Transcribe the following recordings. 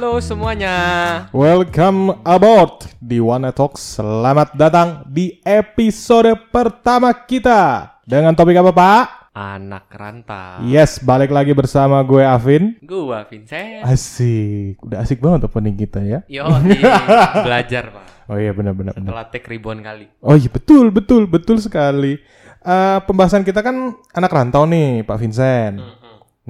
Halo semuanya. Welcome aboard di One Talk. Selamat datang di episode pertama kita. Dengan topik apa, Pak? Anak rantau. Yes, balik lagi bersama gue Avin. Gua Vincent. Asik, udah asik banget opening kita ya. Yo, belajar pak. Oh iya benar-benar. benar. Setelah take ribuan kali. Oh iya betul betul betul sekali. Eh, pembahasan kita kan anak rantau nih, Pak Vincent.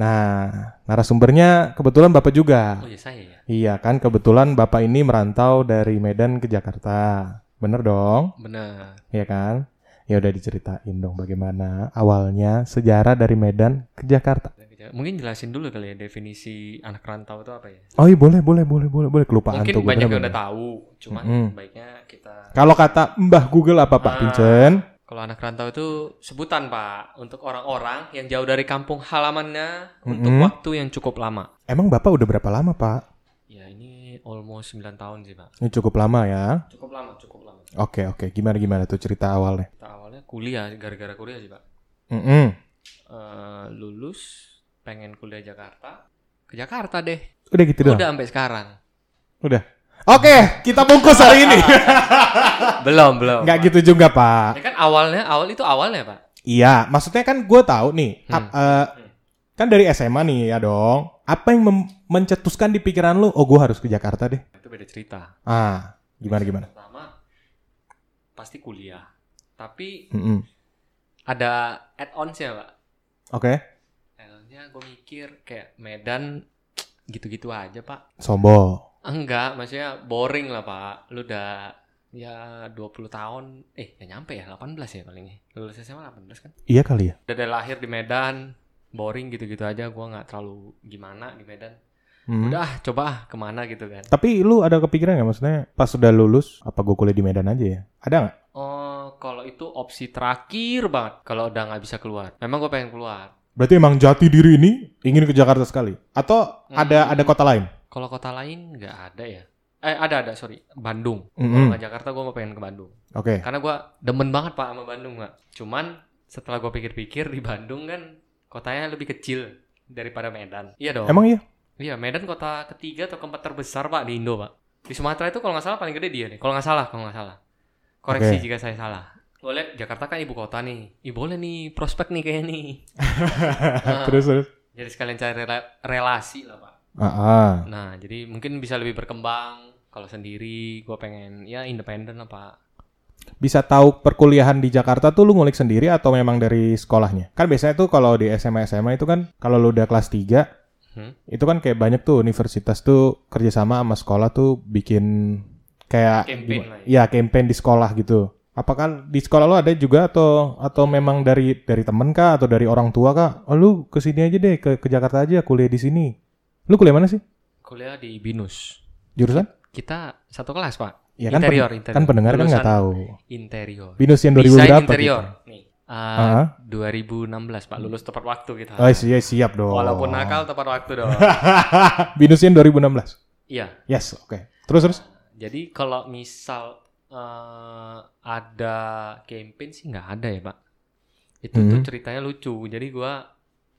Nah, narasumbernya kebetulan Bapak juga. Oh iya saya ya. Iya kan, kebetulan Bapak ini merantau dari Medan ke Jakarta. Bener dong? Bener. Iya kan? Ya udah diceritain dong bagaimana awalnya sejarah dari Medan ke Jakarta. Mungkin jelasin dulu kali ya definisi anak rantau itu apa ya? Oh iya boleh boleh boleh boleh boleh kelupaan Mungkin tuh gue banyak yang udah tahu. Cuman Mm-mm. baiknya kita. Kalau kata Mbah Google apa Pak Ah. Kalau anak rantau itu sebutan pak untuk orang-orang yang jauh dari kampung halamannya untuk Mm-mm. waktu yang cukup lama. Emang Bapak udah berapa lama Pak? Almost 9 tahun sih pak. Ini cukup lama ya. Cukup lama, cukup lama. Oke oke, gimana gimana tuh cerita awalnya? Kita awalnya kuliah, gara-gara kuliah sih pak. Mm-mm. Eh, lulus pengen kuliah Jakarta ke Jakarta deh Udah gitu doang. udah sampai sekarang Udah. Oke, kita bungkus hari ini. belum belum Nggak gitu juga Pak. ya kan awalnya awal itu awalnya pak Iya, maksudnya kan gue tahu nih, Hmm. ap- eh, kan dari SMA nih ya dong. Apa yang mem- mencetuskan di pikiran lu? Oh, gue harus ke Jakarta deh. itu beda cerita Ah, gimana gimana? pertama pasti kuliah tapi Mm-mm. ada add-onsnya pak Oke, add-onsnya gue mikir kayak Medan gitu-gitu aja pak Sombo. enggak maksudnya boring lah pak lu udah ya 20 tahun eh ya nyampe ya 18 ya palingnya lulus SMA 18 kan Iya kali ya. udah dari lahir di Medan boring gitu-gitu aja gua nggak terlalu gimana di Medan Hmm. udah ah, coba ah ke mana gitu kan Tapi lu ada kepikiran nggak maksudnya pas sudah lulus apa gue kuliah di Medan aja ya? Ada nggak? oh kalau itu opsi terakhir banget kalau udah nggak bisa keluar memang gue pengen keluar Berarti emang jati diri ini ingin ke Jakarta sekali? Atau ada Hmm. ada kota lain? kalau kota lain nggak ada ya eh ada ada sorry Bandung kalau Mm-mm. nggak Jakarta gue mau pengen ke Bandung Oke. karena gua demen banget pak sama Bandung pak cuman setelah gue pikir-pikir di Bandung kan kotanya lebih kecil daripada Medan iya dong Emang iya? Iya, Medan kota ketiga atau keempat terbesar pak di Indo pak. Di Sumatera itu kalau nggak salah paling gede dia nih. Kalau nggak salah, kalau nggak salah. Koreksi Oke. jika saya salah. Lihat Jakarta kan ibu kota nih. Ih boleh nih prospek nih kayaknya nih. Nah, terus terus. Jadi sekalian cari rela- relasi lah pak. Ah, ah. Nah jadi mungkin bisa lebih berkembang. Kalau sendiri, gue pengen ya independen lah pak. Bisa tahu perkuliahan di Jakarta tuh lu ngulik sendiri atau memang dari sekolahnya? Kan biasanya tuh kalau di SMA SMA itu kan kalau lu udah kelas 3 Hmm? itu kan kayak banyak tuh universitas tuh kerjasama sama sekolah tuh bikin kayak Campaign lah ya. ya campaign di sekolah gitu. Apakah di sekolah lu ada juga atau atau memang dari dari temen kah atau dari orang tua kah? Oh lu ke sini aja deh ke, ke Jakarta aja kuliah di sini. Lu kuliah mana sih? Kuliah di Binus. Jurusan? Kita satu kelas pak. Ya kan, interior, pen- interior. kan pendengar kan nggak tahu. Interior. Binus yang 2000 Desain berapa interior. gitu? Uh, 2016 Pak, lulus tepat waktu kita. Oh iya siap dong. Walaupun nakal tepat waktu dong. Binus yang 2016. iya. Yes, oke. Terus terus. Jadi kalau misal eh, ada campaign sih nggak ada ya Pak. Itu tuh Hmm. ceritanya lucu. Jadi gua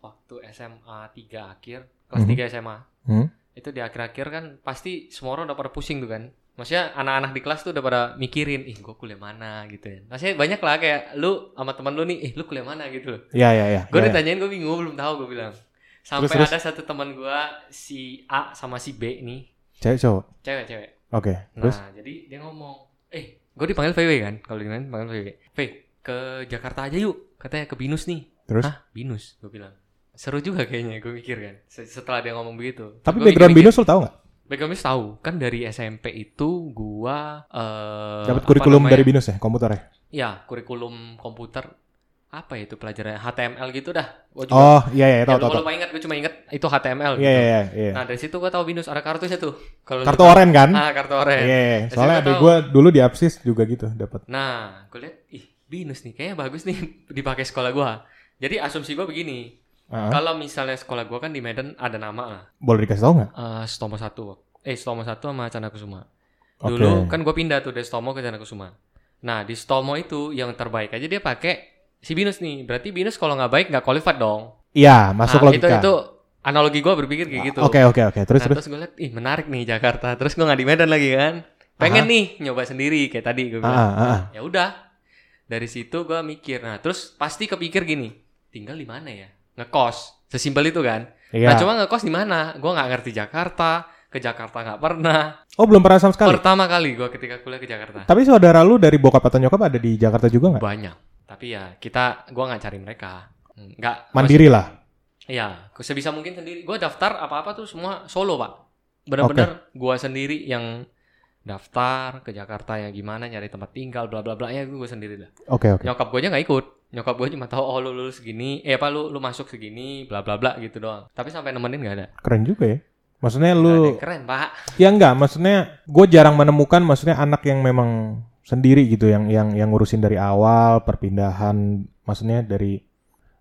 waktu SMA 3 akhir, kelas Mhm. 3 SMA. Hmm. Itu di akhir-akhir kan pasti semua orang udah pada pusing tuh kan. Maksudnya anak-anak di kelas tuh udah pada mikirin, ih gue kuliah mana gitu ya. Maksudnya banyak lah kayak lu sama teman lu nih, ih lu kuliah mana gitu loh. Iya iya iya. Gue Iya, iya. ditanyain gue bingung belum tahu gue bilang. Sampai Terus, terus? ada satu teman gue si A sama si B nih Cewek cowok. cewek-cewek. Oke. Terus Nah jadi dia ngomong, eh gue dipanggil VW kan kalau mana panggil VW. V ke Jakarta aja yuk katanya ke Binus nih. terus. Hah Binus? Gue bilang. Seru juga kayaknya gue mikir kan Se- setelah dia ngomong begitu. Tapi Gua background Binus lu tahu nggak? Background tahu kan dari SMP itu gua eh Dapat apa kurikulum dari Binus ya, komputer ya? Ya kurikulum komputer apa ya itu pelajarannya HTML gitu dah. Gua juga Oh iya iya ya, tahu lupa tahu. lupa ingat gue cuma ingat itu HTML Iya gitu. iya iya, iya. Nah dari situ gue tahu Binus ada kartunya tuh. Kalau Kartu oren kan? Ah kartu oren. Iya. iya. Dari Soalnya adik gua dulu di Apsis juga gitu dapat. Nah gue lihat ih Binus nih kayaknya bagus nih dipakai sekolah gua. Jadi asumsi gua begini. Ah, Kalau misalnya sekolah gua kan di Medan ada nama lah. Boleh dikasih tahu nggak? Eh, Stomo 1. Eh Stomo 1 sama Canakusuma. Oke. Dulu kan gue pindah tuh dari Stomo ke Canakusuma. Nah di Stomo itu yang terbaik aja dia pakai si Binus nih. Berarti Binus kalau nggak baik nggak qualified dong. Iya, masuk Nah, logika. Itu itu analogi gue berpikir kayak gitu. Oke oke oke. Terus nah, terus. terus gue liat, ih menarik nih Jakarta. Terus gue nggak di Medan lagi kan. Pengen Aha. nih nyoba sendiri kayak tadi gue bilang. ah, ah. Ya udah. Dari situ gue mikir. Nah terus pasti kepikir gini. Tinggal di mana ya? Ngekos. Sesimpel itu kan. Iya. Nah cuma ngekos di mana? Gue nggak ngerti Jakarta. Ke Jakarta nggak pernah. Oh belum pernah sama sekali. Pertama kali gue ketika kuliah ke Jakarta. Tapi saudara lu dari bokap atau nyokap ada di Jakarta juga nggak? Banyak. Tapi ya kita, gue nggak cari mereka. Nggak. Mandiri lah. Iya, sebisa mungkin sendiri. Gue daftar apa-apa tuh semua solo pak. Bener-bener gue sendiri yang daftar ke Jakarta ya gimana nyari tempat tinggal bla bla bla ya gue sendiri lah. Oke oke. Nyokap gue aja nggak ikut. Nyokap gue cuma tahu oh lu lulus segini, eh apa lu lu masuk segini, bla bla bla gitu doang. Tapi sampai nemenin nggak ada. Keren juga ya. Maksudnya ada lu keren pak. ya enggak, maksudnya gue jarang menemukan maksudnya anak yang memang sendiri gitu yang yang yang ngurusin dari awal perpindahan maksudnya dari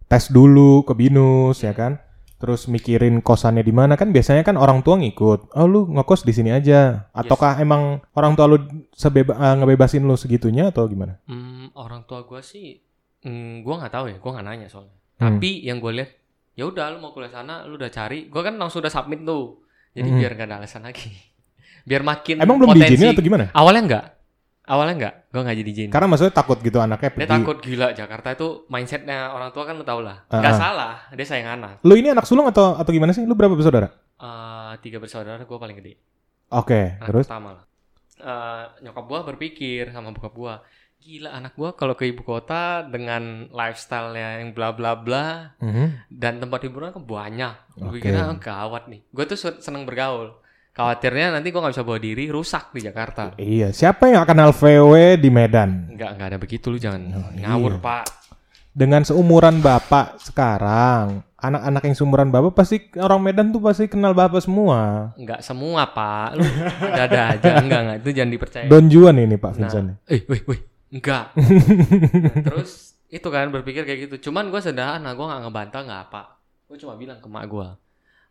tes dulu ke binus ya kan. Terus mikirin kosannya di mana kan biasanya kan orang tua ngikut. Oh lu ngekos di sini aja. Ataukah emang orang tua lu sebeba eh, ngebebasin lu segitunya atau gimana? Hmm, orang tua gue sih, hmm, gue nggak tahu ya, gue nggak nanya soalnya. Hmm. Tapi yang gue lihat, ya udah lu mau kuliah sana, lu udah cari. Gue kan langsung udah submit tuh. Jadi Hmm. biar gak ada alasan lagi. biar makin Emang belum potensi. diizinin atau gimana? Awalnya enggak. Awalnya enggak. Gue nggak jadi izin. Karena maksudnya takut gitu anaknya Dia pergi. takut gila Jakarta itu mindsetnya orang tua kan lu tau lah. Ah, Nggak ah. salah, dia sayang anak. Lu ini anak sulung atau atau gimana sih? Lu berapa bersaudara? Eh, tiga bersaudara, gue paling gede. Oke, Anak terus pertama lah. Eh, nyokap gue berpikir sama bokap gue, gila anak gue kalau ke ibu kota dengan lifestyle-nya yang bla bla bla Mhm. dan tempat hiburan kan banyak. Gue Oke. kira "Ah, gawat nih. Gue tuh seneng bergaul. Khawatirnya nanti gue nggak bisa bawa diri rusak di Jakarta. Iya, siapa yang akan LVW di Medan? Enggak, enggak ada begitu lu jangan Oh, ngawur, iya. Pak. Dengan seumuran Bapak sekarang, anak-anak yang seumuran Bapak pasti orang Medan tuh pasti kenal Bapak semua. Enggak semua, Pak. Lu ada aja. Enggak, enggak. Itu jangan dipercaya. Don Juan ini Pak Nah, Vincent. eh, wih, wih. Enggak. Nah, terus itu kan berpikir kayak gitu. Cuman gue sederhana, gue nggak ngebantah nggak apa. Gue cuma bilang ke mak gue,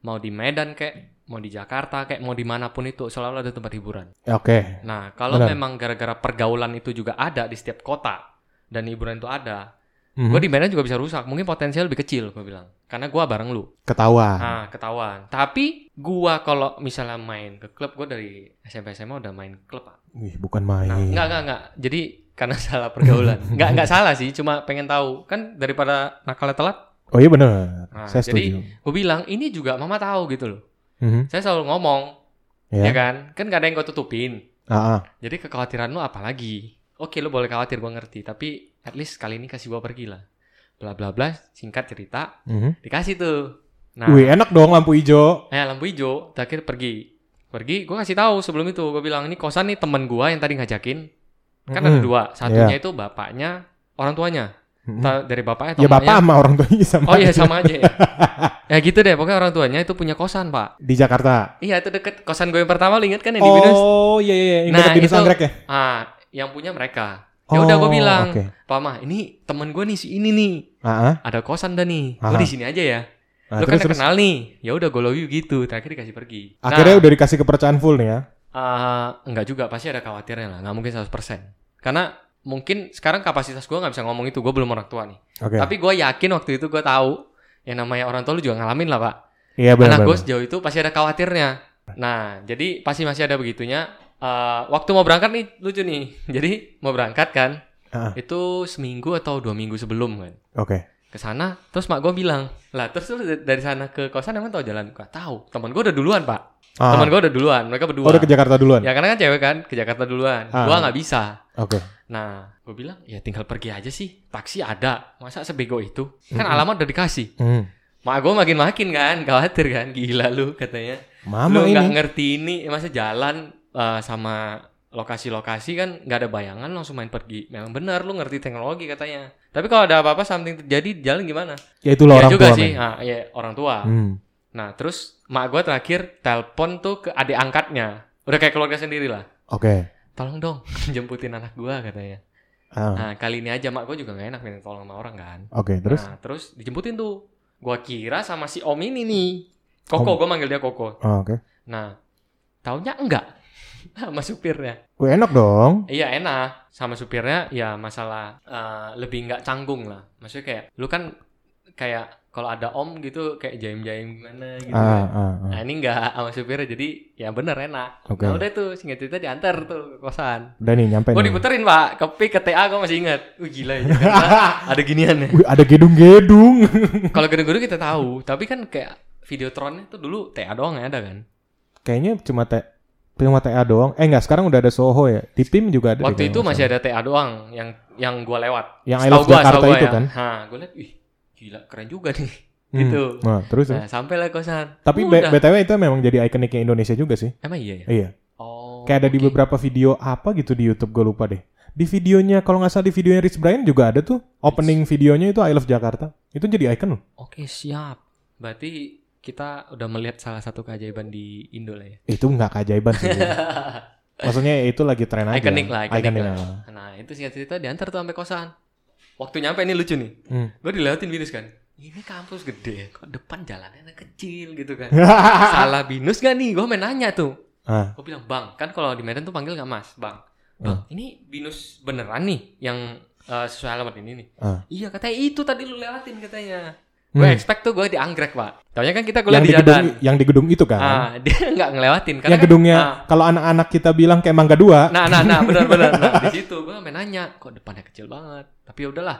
mau di Medan kayak, mau di Jakarta kayak, mau di mana pun itu selalu ada tempat hiburan. Oke. Nah, kalau Benar. memang gara-gara pergaulan itu juga ada di setiap kota dan hiburan itu ada, Mhm. gue di Medan juga bisa rusak. Mungkin potensial lebih kecil, gue bilang. Karena gue bareng lu. Ketawa. Nah, ketahuan. Tapi gua kalau misalnya main ke klub, gue dari SMP SMA udah main klub. Pak. Wih, bukan main. Nah, enggak, enggak, enggak. Jadi karena salah pergaulan. enggak, enggak salah sih, cuma pengen tahu. Kan daripada nakalnya telat, Oh iya benar. Nah, Saya jadi- setuju. gue bilang ini juga mama tahu gitu loh. Mhm. Saya selalu ngomong, Ya. ya kan? Kan gak ada yang kau tutupin. Ah. Jadi kekhawatiran lu apa lagi? Oke, lu boleh khawatir, gue ngerti. Tapi at least kali ini kasih gua pergi lah. Bla bla bla, singkat cerita, Mhm. dikasih tuh. Nah, Wih, enak dong lampu hijau. eh lampu hijau, terakhir pergi. Pergi, gue kasih tahu sebelum itu. Gue bilang, ini kosan nih temen gua yang tadi ngajakin. Kan ada Mhm. dua. Satunya itu bapaknya, orang tuanya. Ta- dari bapaknya atau Ya bapak sama orang tuanya sama. Oh iya sama aja ya. ya gitu deh, pokoknya orang tuanya itu punya kosan, Pak. Di Jakarta. Iya, itu deket kosan gue yang pertama, lu inget kan yang di Binus? Oh iya iya, yang Nah, Binus itu- Anggrek ya. Ah, yang punya mereka. Ya udah gue Oh, bilang, Oke. Pak Mah, ini temen gue nih si ini nih. Ah. Ada kosan dah nih. Aha. Lu di sini aja ya. Nah, lu kan terus, udah terus. kenal nih. Ya udah gue love you gitu. Terakhir dikasih pergi. Akhirnya Nah, udah dikasih kepercayaan full nih ya. eh, enggak juga, pasti ada khawatirnya lah. Nggak mungkin 100%. Karena mungkin sekarang kapasitas gue nggak bisa ngomong itu. Gue belum orang tua nih. Oke. Tapi gue yakin waktu itu gue tahu. Yang namanya orang tua lu juga ngalamin lah, Pak. Iya benar. Anak gue sejauh itu pasti ada khawatirnya. Nah, jadi pasti masih ada begitunya. Eh, waktu mau berangkat nih lucu nih. Jadi mau berangkat kan, Ah, itu seminggu atau dua minggu sebelum kan Oke. ke sana. Terus mak gue bilang, lah terus lu dari sana ke kosan emang tahu jalan? Gak tahu. Teman gue udah duluan pak. Ah. Teman gue udah duluan. Mereka berdua. Oh, udah ke Jakarta duluan. Ya karena kan cewek kan ke Jakarta duluan. Ah. Gua nggak bisa. Oke. Nah, gue bilang ya tinggal pergi aja sih. Taksi ada. Masa sebego itu? Kan Mm-mm. alamat udah dikasih. Hmm. Mak gue makin-makin kan, khawatir kan, gila lu katanya. Mama lu nggak ngerti ini, eh, masa jalan eh, sama lokasi-lokasi kan nggak ada bayangan langsung main pergi. Memang benar lu ngerti teknologi katanya. Tapi kalau ada apa-apa something terjadi di jalan gimana? Ya itulah ya orang juga tua. sih, men. ah, ya orang tua. Hmm. Nah terus mak gue terakhir telepon tuh ke adik angkatnya, udah kayak keluarga sendiri lah. Oke. Tolong dong jemputin anak gue katanya. Ah, Nah kali ini aja mak gue juga nggak enak minta tolong sama orang kan. Oke, terus? Nah terus dijemputin tuh. Gua kira sama si om ini nih. Koko, gue manggil dia Koko. Oh, Oke. Nah, taunya enggak sama supirnya. Wih, enak dong. Iya enak sama supirnya ya masalah eh, lebih nggak canggung lah. Maksudnya kayak lu kan kayak kalau ada om gitu kayak jaim-jaim gimana gitu. Ah, kan. ah, ah. Nah ini enggak sama supirnya jadi ya bener enak. Oke. Nah udah tuh singkat cerita diantar tuh ke kosan. Udah nih nyampe Gue diputerin pak, ke P ke TA gue masih ingat. Wih gila ya. Jakarta ada ginian ya. Wih, ada gedung-gedung. Kalau gedung-gedung kita tahu, tapi kan kayak Videotronnya tuh dulu TA doang ya ada kan. Kayaknya cuma te cuma TA doang. Eh enggak, sekarang udah ada Soho ya. Di tim juga ada. Waktu itu masih ada TA doang yang yang gue lewat. Yang I Love Jakarta gua itu ya. kan? Nah, gue liat, wih gila keren juga nih. Hmm. Gitu. Nah, terus. Nah, sampai lah kosan. Tapi Udah. BTW itu memang jadi ikoniknya Indonesia juga sih. Emang iya ya? Iya. Oh. Kayak ada di oke. beberapa video apa gitu di YouTube gue lupa deh. Di videonya kalau nggak salah di videonya Rich Brian juga ada tuh opening videonya itu I Love Jakarta. Itu jadi icon loh. Oke, siap. Berarti kita udah melihat salah satu keajaiban di Indo lah ya. Itu nggak keajaiban sih. Maksudnya ya itu lagi tren aja. Ikonik lah, ikonik Ikonik lah. lah. Nah, itu singkat cerita diantar tuh sampai kosan. Waktu nyampe ini lucu nih. Hmm. Gue dilewatin binus kan. Ini kampus gede, kok depan jalannya kecil gitu kan. Salah binus gak nih? Gue main nanya tuh. ah, Gue bilang, bang, kan kalau di Medan tuh panggil nggak mas, bang. Bang, ini binus beneran nih yang eh, sesuai alamat ini nih. ah. Iya, katanya itu tadi lu lewatin katanya. Gue Hmm. expect tuh gue dianggrek, pak. Taunya kan kita kuliah Yang di di gedung yang di gedung itu kan. Ah, dia nggak ngelewatin. Karena yang kan- gedungnya ah, kalau anak-anak kita bilang kayak Mangga Dua. Nah, nah, nah, benar-benar. Nah, di situ gue sampai nanya, kok depannya kecil banget. Tapi ya udahlah.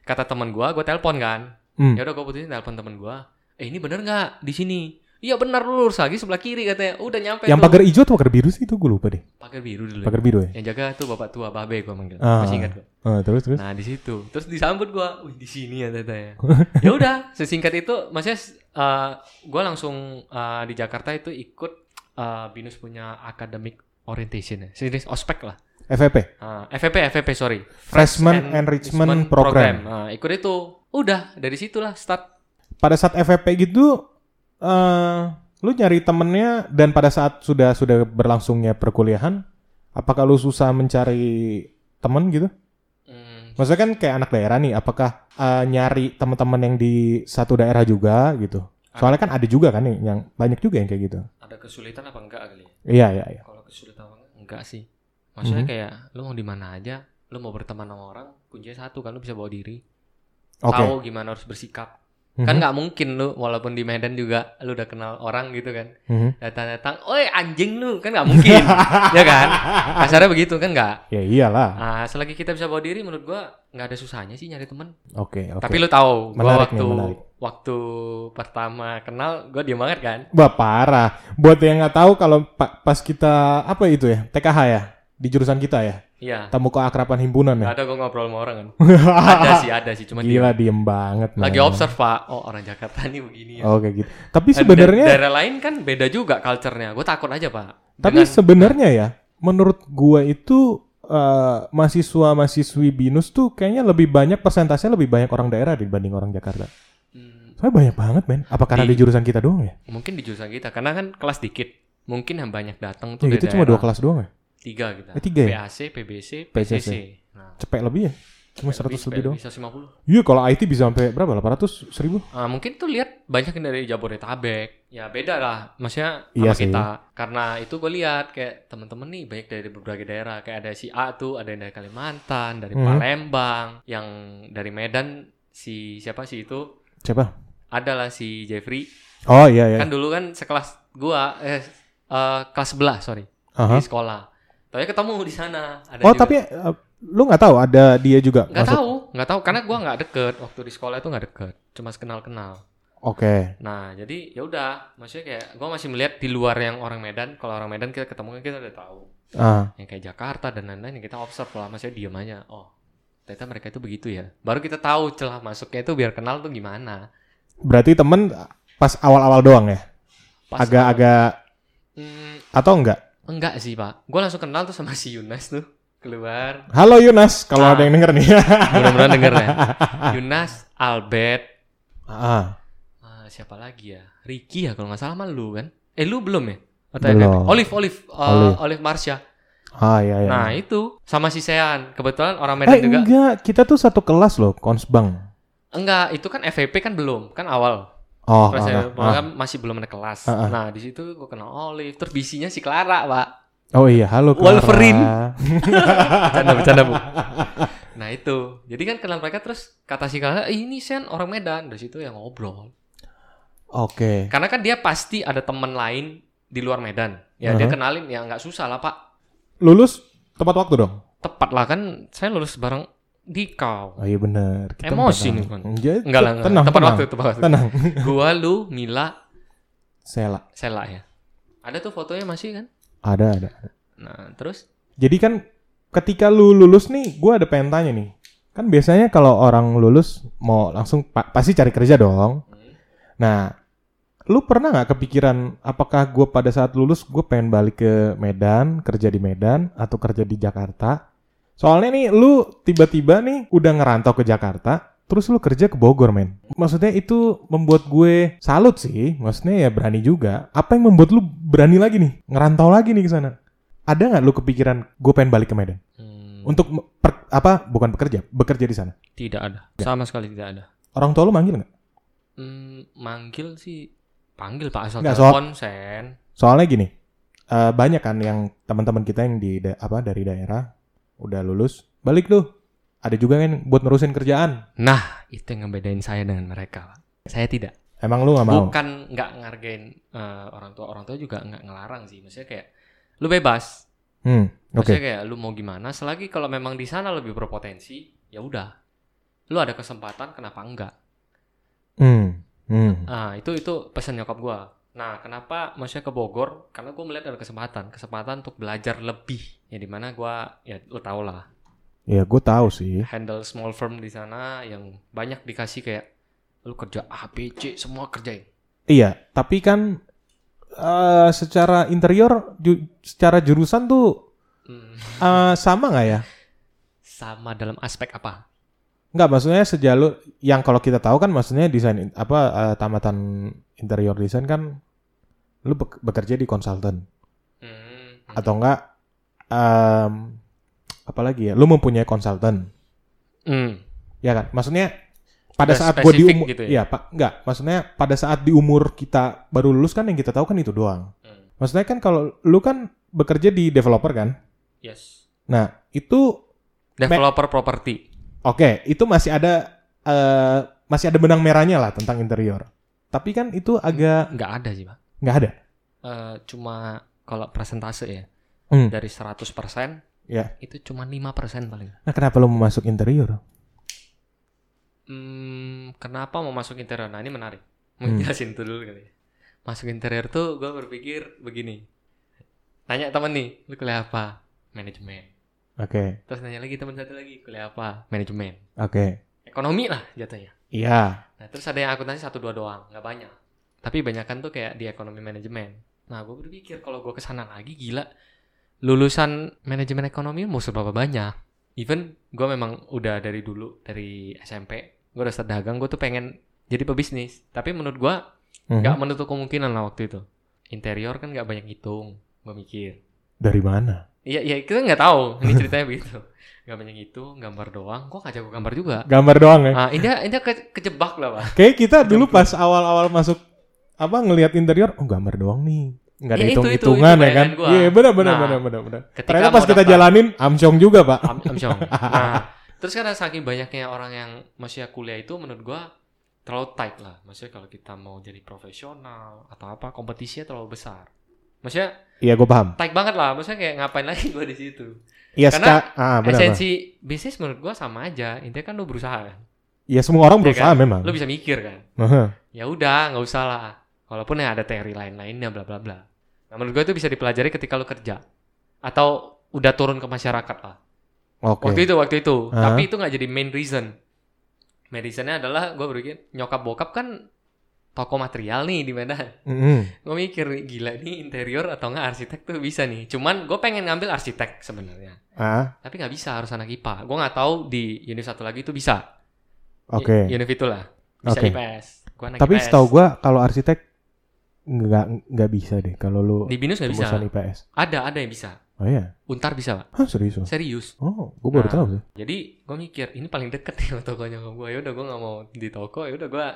Kata teman gue, gue telepon kan. Hmm. Ya udah gue putusin telepon teman gue. Eh ini bener nggak di sini? Iya benar lu lurus lagi sebelah kiri katanya. Udah nyampe Yang tuh. pagar hijau atau pagar biru sih itu gue lupa deh. pagar biru dulu. Pagar biru ya. Yang jaga tuh bapak tua babe gue manggil. Ah. Masih ingat gue. Ah, terus terus. Nah di situ, terus disambut gue, wih di sini ya katanya. ya udah, sesingkat itu, maksudnya gue langsung uh, di Jakarta itu ikut uh, binus punya academic orientation ya, sejenis ospek lah. FVP. Uh, FVP, FVP sorry. Freshman Enrichment Program. Nah, ikut itu. Udah, dari situlah start. Pada saat FVP gitu eh lu nyari temennya dan pada saat sudah sudah berlangsungnya perkuliahan apakah lu susah mencari temen gitu? Hmm, Maksudnya kan kayak anak daerah nih, apakah eh, nyari teman-teman yang di satu daerah juga gitu? Soalnya kan ada juga kan nih yang banyak juga yang kayak gitu. ada kesulitan apa enggak kali? ya? Iya iya iya. Kalau kesulitan apa enggak? Enggak sih. Maksudnya Mhm. kayak lu mau di mana aja, lu mau berteman sama orang, kuncinya satu kan lu bisa bawa diri. Oke. Tahu gimana harus bersikap. Mhm. Kan nggak mungkin lu walaupun di Medan juga lu udah kenal orang gitu kan. Mhm. Datang-datang, "Oi, anjing lu." Kan nggak mungkin. ya kan? Kasarnya begitu kan nggak? Ya iyalah. Ah, selagi kita bisa bawa diri menurut gua nggak ada susahnya sih nyari teman. Oke oke. Tapi lu tahu, gua Menarik nih, waktu menarik. waktu pertama kenal gua diam banget kan. Wah parah. Buat yang nggak tahu kalau pa- pas kita apa itu ya TKH ya di jurusan kita ya Iya. tamu keakraban himpunan ya. Ada gua ngobrol sama orang kan. ada sih, ada sih, cuma Gila dia diem banget. lagi man. observe Pak. Oh, orang Jakarta nih begini ya. Oke gitu. Tapi Dan sebenarnya da- daerah lain kan beda juga culture-nya. Gue takut aja, Pak. Tapi Dengan- sebenarnya ya, menurut gua itu eh, mahasiswa-mahasiswi BINUS tuh kayaknya lebih banyak persentasenya lebih banyak orang daerah dibanding orang Jakarta. Hmm, Soalnya banyak banget, men. Apa karena Di- di jurusan kita doang ya? mungkin di jurusan kita karena kan kelas dikit. Mungkin yang banyak datang tuh Ya, dari itu cuma dua kelas doang ya? Tiga kita. Eh, tiga ya? PAC, PBC, PCC. PCC. Nah, Cepet lebih ya? Cuma 100 lebih doang. Bisa 50. Iya, kalau IT bisa sampai berapa? 800, 1000? Ah, mungkin tuh lihat banyak yang dari Jabodetabek. Ya beda lah, maksudnya sama Iya sih. kita. Karena itu gue lihat kayak temen-temen nih banyak dari berbagai daerah. Kayak ada si A tuh, ada yang dari Kalimantan, dari Hmm. Palembang, yang dari Medan si siapa sih itu? Siapa? Adalah si Jeffrey. Oh iya iya. Kan dulu kan sekelas gua eh, eh, kelas sebelah sorry Aha. di sekolah. Tapi ketemu di sana. Ada Oh, juga. tapi eh, lu nggak tahu ada dia juga nggak masuk? tahu, nggak tahu karena gua nggak deket waktu di sekolah itu nggak deket, cuma kenal-kenal. Oke. Nah, jadi ya udah, maksudnya kayak gua masih melihat di luar yang orang Medan. Kalau orang Medan kita ketemu kita udah tahu. Ah, Yang kayak Jakarta dan lain-lain yang kita observe lah, maksudnya diem aja. Oh, ternyata mereka itu begitu ya. Baru kita tahu celah masuknya itu biar kenal tuh gimana. berarti temen pas awal-awal doang ya? Agak-agak Hmm, atau enggak? Enggak sih pak, gua langsung kenal tuh sama si Yunas tuh keluar. Halo Yunas, kalau Ah. ada yang denger nih. Mudah-mudahan denger ya. Yunas, Albert, ah, ah, siapa lagi ya? Ricky ya kalau nggak salah sama lu kan? Eh lu belum ya? Atau Belum. FFP? Olive, Olive, uh, Olive. Olive Marsha. ah iya iya. Nah itu sama si Sean. Kebetulan orang eh Medan juga. enggak, kita tuh satu kelas loh, konsbang. Enggak, itu kan FVP kan belum, kan awal. Oh, Kelas ah, saya- kan masih belum ada kelas. Ah, ah. Nah di situ gue kenal Olive. Terus bisinya si Clara, pak. Oh iya, halo Clara. Wolverine. Bercanda, bercanda, Bu. Nah itu, jadi kan kenal mereka terus kata si Clara, "Eh, ini Sen orang Medan. Dari situ yang ngobrol. Oke. Karena kan dia pasti ada teman lain di luar Medan. Ya dia kenalin, ya nggak susah lah Pak. Lulus tepat waktu dong. Tepat lah kan, saya lulus bareng di kau. Oh iya benar. Emosi nih, kan. Enggak lah, enggak. tenang, tepat tenang, waktu, tepat waktu. Tenang. Gua, lu, Mila, Sela. Sela ya. Ada tuh fotonya masih kan? Ada, ada. Nah, terus Jadi kan ketika lu lulus nih, gua ada pengen tanya nih. Kan biasanya kalau orang lulus mau langsung pa- pasti cari kerja dong. Nah, lu pernah nggak kepikiran apakah gue pada saat lulus gue pengen balik ke Medan, kerja di Medan atau kerja di Jakarta? Soalnya nih lu tiba-tiba nih udah ngerantau ke Jakarta, terus lu kerja ke Bogor, men. Maksudnya itu membuat gue salut sih. Maksudnya ya berani juga. Apa yang membuat lu berani lagi nih, ngerantau lagi nih ke sana? Ada nggak lu kepikiran gue pengen balik ke Medan hmm, untuk per- apa? Bukan bekerja, bekerja di sana. tidak ada. Sama sekali tidak ada. Orang tua lu manggil nggak? Hmm, manggil sih panggil Pak asal Nggak, telepon sen. Soalnya gini, eh, banyak kan yang teman-teman kita yang di da- apa dari daerah udah lulus, balik tuh. Ada juga kan buat nerusin kerjaan. Nah, itu yang ngebedain saya dengan mereka. Pak. Saya tidak. Emang lu nggak mau? Bukan nggak ngargain eh, orang tua. Orang tua juga nggak ngelarang sih. Maksudnya kayak lu bebas. Hmm, oke. Maksudnya kayak lu mau gimana. Selagi kalau memang di sana lebih berpotensi, ya udah. Lu ada kesempatan, kenapa enggak? Hmm, hmm. Ah, itu itu pesan nyokap gua. Nah, kenapa maksudnya ke Bogor? Karena gua melihat ada kesempatan, kesempatan untuk belajar lebih. Ya di mana gua, ya lu tau lah, Ya gue tahu sih. handle small firm di sana yang banyak dikasih kayak lu kerja A, B, C, semua kerjain. Iya, tapi kan eh, secara interior, ju- secara jurusan tuh Hmm, eh, sama nggak ya? sama dalam aspek apa? Nggak, maksudnya sejalur yang kalau kita tahu kan maksudnya desain in- apa eh, tamatan interior desain kan lu bek- bekerja di konsultan Hmm, atau enggak em, apalagi ya lu mempunyai konsultan hmm, ya kan maksudnya pada Udah saat gue di umur gitu ya? iya pak enggak maksudnya pada saat di umur kita baru lulus kan yang kita tahu kan itu doang hmm. maksudnya kan kalau lu kan bekerja di developer kan Yes. nah itu Developer property. Oke itu masih ada eh, masih ada benang merahnya lah tentang interior tapi kan itu agak Nggak ada sih, Pak. nggak ada Eh, cuma kalau presentase ya, Hmm. dari 100% ya itu cuma 5% paling. nah kenapa lu mau masuk interior Hmm, kenapa mau masuk interior? Nah ini menarik. Mau Hmm. jelasin itu dulu kali. ya. Masuk interior tuh gue berpikir begini. Nanya temen nih, lu kuliah apa? Manajemen. Oke Terus nanya lagi teman satu lagi, kuliah apa? Manajemen. oke Ekonomi lah jatuhnya. iya Nah terus ada yang akuntansi satu dua doang, nggak banyak. Tapi banyakan tuh kayak di ekonomi manajemen. Nah gue berpikir kalau gue ke sana lagi gila, lulusan manajemen ekonomi mau seberapa banyak? Even gue memang udah dari dulu dari SMP, gue udah start dagang, gue tuh pengen jadi pebisnis. Tapi menurut gue Mhm. nggak menutup kemungkinan lah waktu itu. Interior kan nggak banyak hitung, gue mikir. dari mana Iya, iya kita nggak tahu. Ini ceritanya begitu. Nggak banyak hitung, gambar doang. Gue nggak jago gambar juga. gambar doang ya Ah, ini ini ke, kejebak lah pak. Kayak kita dulu pas awal-awal masuk apa ngelihat interior, oh gambar doang nih. Nggak ada Ya, itu, itu, hitung-hitungan itu ya kan? gua. Iya benar benar Nah, benar benar benar. Ternyata pas kita daftar- jalanin amsyong juga pak. Am Amsyong. Nah, terus karena saking banyaknya orang yang masih kuliah itu menurut gua terlalu tight lah. Maksudnya kalau kita mau jadi profesional atau apa kompetisinya terlalu besar. Maksudnya Iya gue paham. tight banget lah. Maksudnya kayak ngapain lagi gua di situ. Iya Karena ska- ah, benar. Esensi bisnis menurut gua sama aja. Intinya kan lu berusaha kan. Iya semua orang Ya berusaha kan? memang. Lu bisa mikir kan. Aha. Ya udah, nggak usah lah. Walaupun ya ada teori lain-lainnya bla bla bla. Nah, menurut gua itu bisa dipelajari ketika lu kerja atau udah turun ke masyarakat lah. Oke. Waktu itu, waktu itu. Ah. Tapi itu nggak jadi main reason. Main reasonnya adalah gue berpikir nyokap bokap kan toko material nih di Medan. Mm-mm. Gue mikir gila nih interior atau nggak arsitek tuh bisa nih. Cuman gue pengen ngambil arsitek sebenarnya. Ah, Tapi nggak bisa harus anak IPA. Gue nggak tahu di unit satu lagi itu bisa. oke. I- Unit itu lah. Bisa Oke. IPS. Gua anak Tapi IPS. setahu gua kalau arsitek nggak nggak bisa deh kalau lu di binus nggak bisa. IPS. Ada, ada yang bisa. Oh iya. Untar bisa pak. Hah serius? Serius. Oh, gue baru Nah. tahu sih. Jadi gue mikir ini paling deket nih sama tokonya gue. Ya udah gue nggak mau di toko. Ya udah gue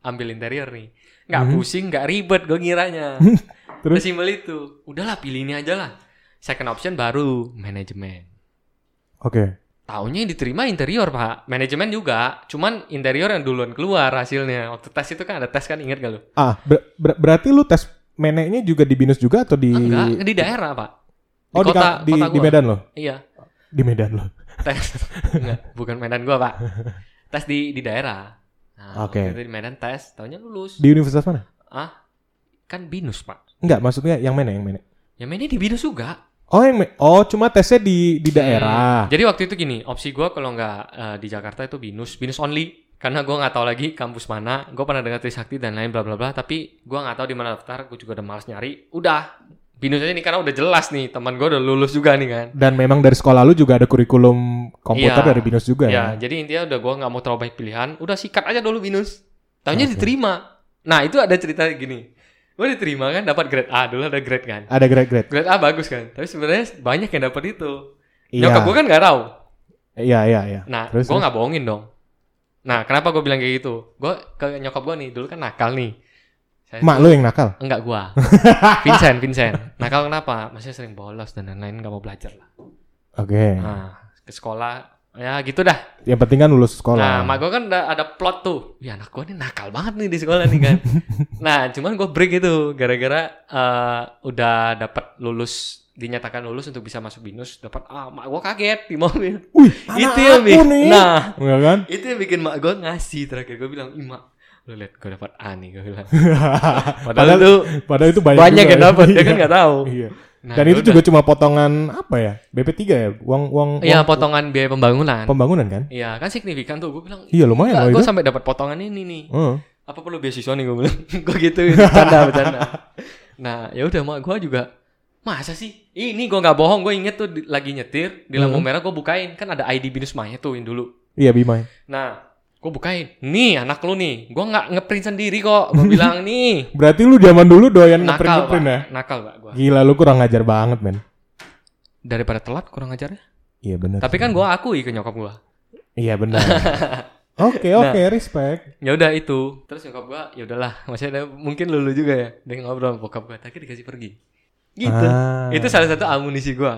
ambil interior nih. Nggak Mhm. pusing, nggak ribet gue ngiranya. Terus? Sesimpel itu. Udahlah pilih ini aja lah. second option baru manajemen. Oke. Taunya yang diterima interior pak, manajemen juga. Cuman interior yang duluan keluar hasilnya. Waktu tes itu kan ada tes kan inget gak lu? Ah, ber- ber- berarti lu tes meneknya juga di Binus juga atau di Enggak, di daerah pak. Di Oh, di, kota, ka- di, kota di. Medan lo? Iya, Di Medan lo. tes. Enggak, bukan Medan gua pak. Tes di di daerah. Nah, Oke. itu di Medan tes, taunya lulus. Di universitas mana? Ah, kan binus pak. Enggak, maksudnya yang mana yang mana? Ya mainnya di binus juga. Oh, yang me- oh cuma tesnya di di daerah. Hmm, Jadi waktu itu gini, opsi gua kalau nggak eh, di Jakarta itu binus, binus only. Karena gua nggak tahu lagi kampus mana. Gue pernah dengar Trisakti dan lain bla bla bla. Tapi gua nggak tahu di mana daftar. Gue juga udah malas nyari. Udah binus aja nih karena udah jelas nih teman gua udah lulus juga nih kan. Dan memang dari sekolah lu juga ada kurikulum komputer Iya. dari Binus juga Ya, ya. jadi intinya udah gua nggak mau terlalu banyak pilihan. Udah sikat aja dulu binus. Taunya Oke. diterima. Nah itu ada cerita gini. Gue diterima kan dapat grade A dulu ada grade kan. Ada grade-grade. Grade A bagus kan. Tapi sebenarnya banyak yang dapat itu. Iya. Nyokap gue kan nggak tahu. Iya, iya, iya. Nah, gue nggak bohongin dong. Nah, kenapa gue bilang kayak gitu? Gue ke nyokap gue nih, dulu kan nakal nih. Saya Mak lu yang nakal. Enggak gua. Vincent, Vincent. Nakal kenapa? Masih sering bolos dan lain-lain nggak mau belajar lah. Oke. Nah, ke sekolah ya gitu dah. Yang penting kan lulus sekolah. Nah, mak gue kan ada, ada plot tuh. Ya anak gue nih nakal banget nih di sekolah nih kan. nah, cuman gue break itu gara-gara eh, udah dapat lulus dinyatakan lulus untuk bisa masuk binus dapat ah mak gue kaget di mobil Wih, itu yang bikin nih. nah Enggak kan? itu yang bikin mak gue ngasih terakhir gue bilang ih mak lu lihat gue dapat A nih gue bilang padahal, Padahal itu Padahal itu banyak, banyak yang ya. dapat dia kan Iya. nggak tahu Iya. Nah, Dan ya itu udah. juga cuma potongan apa ya? BP3 ya? Uang uang Iya potongan biaya pembangunan pembangunan kan? Iya kan signifikan tuh gue bilang Iya lumayan loh gue sampai dapat potongan ini nih Heeh. apa perlu beasiswa nih gue bilang gue gitu bercanda bercanda nah ya udah mak gue juga masa sih ini gue nggak bohong gue inget tuh di- lagi nyetir di lampu Hmm. merah gue bukain kan ada ID binus Maya tuh yang dulu Iya Bima. nah gue bukain nih anak lu nih gue nggak ngeprint sendiri kok gue bilang nih Berarti lu zaman dulu doyan ngeprint ngeprint ya? nakal pak gue Gila lu kurang ngajar banget men. daripada telat kurang ajarnya Iya benar. tapi kan gue akui ke nyokap gue Iya benar. Oke Nah. oke respect. ya udah itu terus nyokap gue ya udahlah masih ada mungkin lulu juga ya dia ngobrol sama bokap gue tapi dikasih pergi gitu Ah. itu salah satu amunisi gue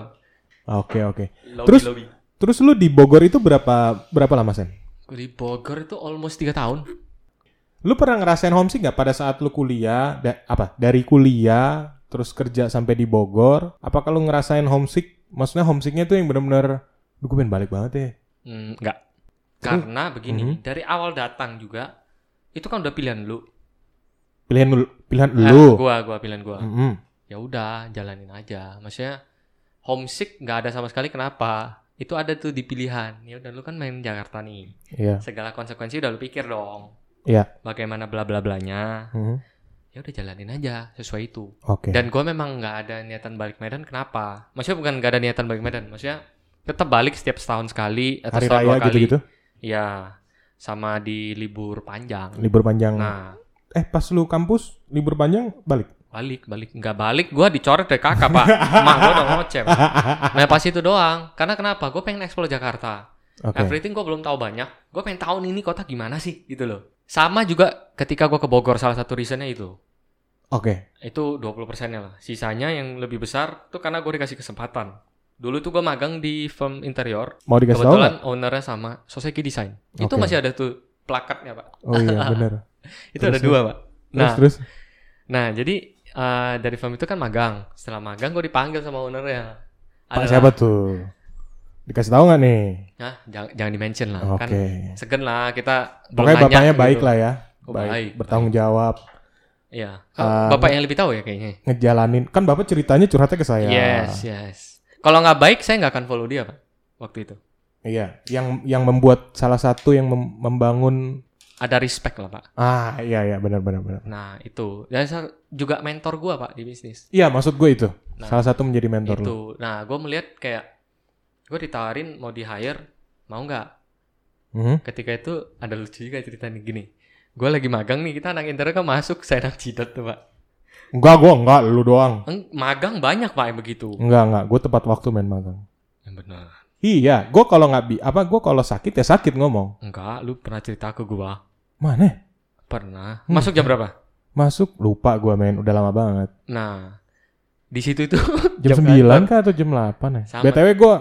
Oke oke. lobby Terus- lobby Terus lu di Bogor itu berapa berapa lama sen? Gue di Bogor itu almost 3 tahun. Lu pernah ngerasain homesick nggak pada saat lu kuliah? Da- apa dari kuliah terus kerja sampai di Bogor? Apa kalau ngerasain homesick? Maksudnya homesicknya tuh yang bener-bener, "Duh, gue pengen balik banget ya. Hmm, enggak. Karena begini, Mhm. dari awal datang juga itu kan udah pilihan lu. Pilihan lu, pilihan Eh, lu. gua, gua pilihan gua. Mm-mm. Ya udah, jalanin aja. Maksudnya homesick nggak ada sama sekali kenapa? Itu ada tuh di pilihan. Ya udah lu kan main Jakarta nih. Iya. Segala konsekuensi udah lu pikir dong. Iya. Bagaimana bla bla blanya. Mhm. Ya udah jalanin aja sesuai itu. Oke. Dan gue memang nggak ada niatan balik Medan. Kenapa? Maksudnya bukan nggak ada niatan balik Medan. Maksudnya tetap balik setiap setahun sekali atau Hari setahun raya dua kali. gitu-gitu. Ya, sama di libur panjang. Libur panjang. Nah, Eh pas lu kampus libur panjang balik. Balik, balik. Nggak balik, gue dicoret dari kakak, Pak. Mak gue udah ngoceh. Nah, pas itu doang. Karena kenapa? Gue pengen explore Jakarta. Oke. Everything gue belum tahu banyak. Gue pengen tahu nih, ini kota gimana sih, gitu loh. Sama juga ketika gue ke Bogor, salah satu reasonnya itu. Oke. Itu 20 persennya lah. Sisanya yang lebih besar tuh karena gue dikasih kesempatan. Dulu tuh gue magang di firm interior. Mau dikasih tahu? Kebetulan ownernya sama Soseki Design. Itu Oke. masih ada tuh plakatnya, Pak. Oh iya bener. Itu Terus, ada dua, Pak. Terus Nah, terus. Nah, jadi eh, dari firm itu kan magang. Setelah magang gue dipanggil sama ownernya. Pak Adalah- siapa tuh? Dikasih tahu nggak nih? Nah, jangan jangan di-mention lah. Oke. Kan segen lah kita Pokoknya nanya bapaknya gitu. baik lah ya. Oh, baik. baik, Bertanggung jawab. Iya. Ah, Bapak yang lebih tahu ya kayaknya. Ngejalanin. Kan bapak ceritanya curhatnya ke saya. Yes, yes. Kalau nggak baik saya nggak akan follow dia, Pak. Waktu itu. Iya. Yang yang membuat salah satu yang mem- membangun. Ada respect lah, Pak. Ah iya iya benar benar benar. Nah, itu. Dan juga mentor gua, Pak, di bisnis. Iya maksud gue itu. Nah, salah satu menjadi mentor lu. itu. Nah, gue melihat kayak gue ditawarin mau di hire, mau nggak? Mhm. Ketika itu ada lucu juga cerita nih gini. Gue lagi magang nih, kita anak interior kan masuk, saya anak cidat tuh pak. Enggak gue enggak lu doang. Magang banyak pak yang begitu. Enggak enggak. Gue tepat waktu main magang. Yang benar. Iya. Gue kalau nggak bi apa gue kalau sakit ya sakit ngomong. Enggak, lu pernah cerita ke gue? Mana? Pernah. Hmm. Masuk jam berapa? Masuk lupa gue main udah lama banget. Nah, di situ itu Jam, Jam 9 kantor. kah atau jam 8 ya? Sama. BTW gua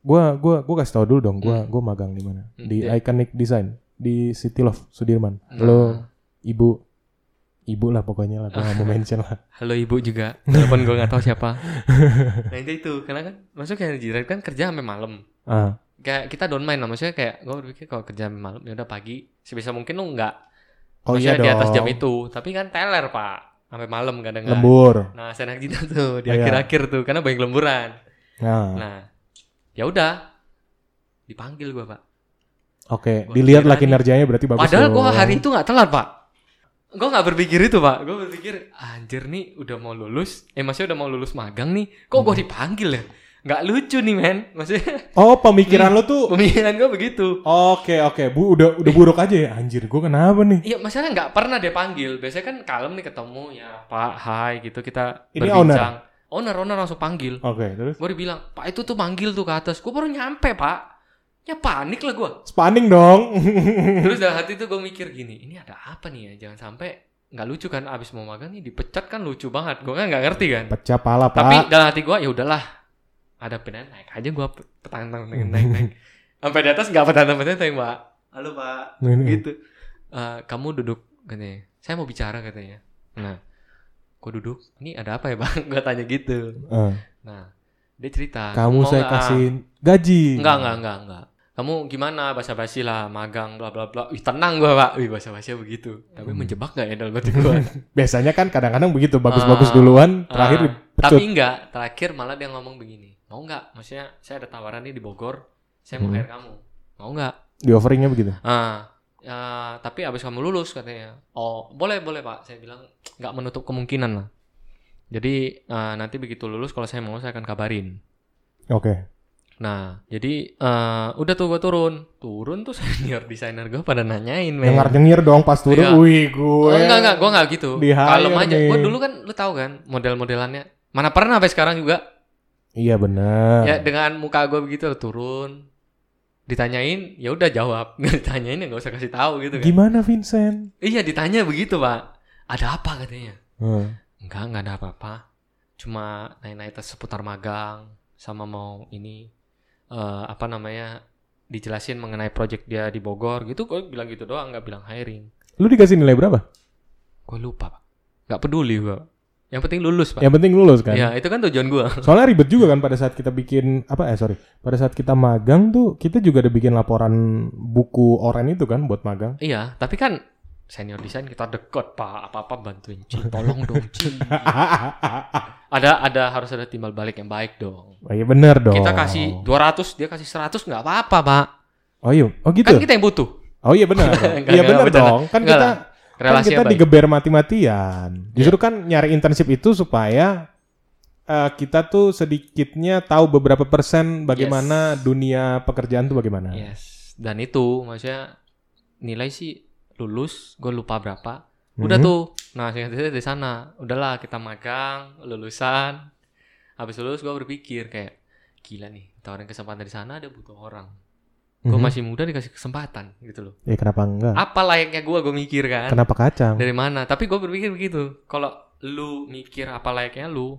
gua gua gua kasih tau dulu dong, gua gua magang di mana? Hmm, Di iya. Iconic Design di City Love Sudirman. Nah. Halo Ibu. Ibu lah pokoknya lah, gua nggak mau mention lah. halo ibu juga walaupun gue nggak tahu siapa nah itu itu karena kan maksudnya kayak jirat kan kerja sampai malam Ah, kayak kita don't mind lah maksudnya kayak gue berpikir kalau kerja sampai malam ya udah pagi sebisa mungkin lu nggak oh iya maksudnya dong. di atas jam itu tapi kan teler pak sampai malam kadang kan Lembur. nah saya gitu tuh di Iya. akhir-akhir tuh karena banyak lemburan Nah, nah ya udah dipanggil gua pak oke. gua Dilihat lah nih. kinerjanya berarti bagus. padahal dong. hari itu nggak telat pak gua nggak berpikir itu pak. Gua berpikir anjir nih udah mau lulus. Eh maksudnya udah mau lulus magang nih. Kok gua dipanggil ya? Nggak lucu nih men. Maksudnya Oh, pemikiran lo tuh pemikiran gua begitu. Oke oke. Bu udah udah buruk aja ya? Anjir gue kenapa nih? Iya, maksudnya nggak pernah dia panggil. Biasanya kan kalem nih ketemu ya Pak, hai gitu. Kita Ini berbincang. Owner, owner langsung panggil. Oke terus? Gue bilang, Pak itu tuh manggil tuh ke atas. Gue baru nyampe Pak. Ya panik lah gue. spanning dong Terus dalam hati tuh gue mikir gini, ini ada apa nih ya? Jangan sampai nggak lucu kan abis mau magang nih dipecat kan lucu banget. Gue kan nggak ngerti kan. pecah pala pak Tapi dalam hati gue ya udahlah. Ada pilihan naik aja gue petang naik naik naik. Sampai di atas nggak petang petang Pak. Halo Pak. Gitu. Eh, kamu duduk katanya. Saya mau bicara katanya. Nah, kok duduk? Ini ada apa ya bang? Gue tanya gitu. Eh, Nah, dia cerita. kamu mau saya kasih gaji Enggak, enggak, enggak, enggak. Kamu gimana basa basi lah, magang, bla bla bla. Wih tenang gua pak. Wih basa basi begitu. Tapi Hmm. menjebak gak ya dalam hati gua? biasanya kan kadang-kadang begitu bagus-bagus Ah, duluan terakhir Ah, dipecut tapi enggak. Terakhir malah dia ngomong begini. Mau enggak? Maksudnya saya ada tawaran nih di Bogor. Saya mau Hmm. hire kamu. Mau enggak? di offeringnya begitu Ah, ya, tapi abis kamu lulus katanya. Oh, boleh boleh pak. Saya bilang nggak menutup kemungkinan lah. Jadi eh, nanti begitu lulus kalau saya mau saya akan kabarin. oke Nah, jadi eh, udah tuh gue turun, turun tuh senior desainer gue pada nanyain, men. dengar nyengir dong pas turun Iya. wih gue Oh, enggak enggak, gue enggak gitu. Kalem aja. Gue dulu kan lu tahu kan model-modelannya. Mana pernah sampai sekarang juga. iya bener Ya dengan muka gue begitu turun, ditanyain, ya udah jawab. Nggak ditanyain ya nggak usah kasih tahu gitu kan. gimana Vincent Iya ditanya begitu pak. Ada apa katanya? Hmm. Enggak, enggak ada apa-apa. Cuma naik-naik seputar magang sama mau ini eh apa namanya dijelasin mengenai project dia di Bogor gitu. Gue bilang gitu doang, nggak bilang hiring. lu dikasih nilai berapa Gue lupa pak. Nggak peduli gue. Yang penting lulus pak. yang penting lulus kan Ya itu kan tujuan gue. Soalnya ribet juga kan pada saat kita bikin apa eh sorry pada saat kita magang tuh kita juga ada bikin laporan buku oren itu kan buat magang. iya, tapi kan senior desain kita deket pak. Apa-apa bantuin Cing. Tolong dong Cing. Ada ada harus ada timbal balik yang baik dong. oh iya bener dong. Kita kasih 200 dia kasih 100 nggak apa-apa pak. Oh iya oh gitu. Kan kita yang butuh. Oh iya benar. Enggak, iya bercanda. dong. Kan kita lah. kan Relasi kita baik. digeber mati-matian. Justru kan nyari internship itu supaya eh, kita tuh sedikitnya tahu beberapa persen bagaimana dunia pekerjaan tuh bagaimana. Yes. Dan itu maksudnya nilai sih lulus, gue lupa berapa. Udah Mhm. tuh. Nah, singkat cerita di sana. Udahlah kita magang, lulusan. Habis lulus gue berpikir kayak gila nih, tawarin kesempatan di sana ada butuh orang. Gue Mhm. masih muda dikasih kesempatan gitu loh. Ya kenapa enggak? Apa layaknya gue gue mikir kan? Kenapa kacang? Dari mana? Tapi gue berpikir begitu. Kalau lu mikir apa layaknya lu,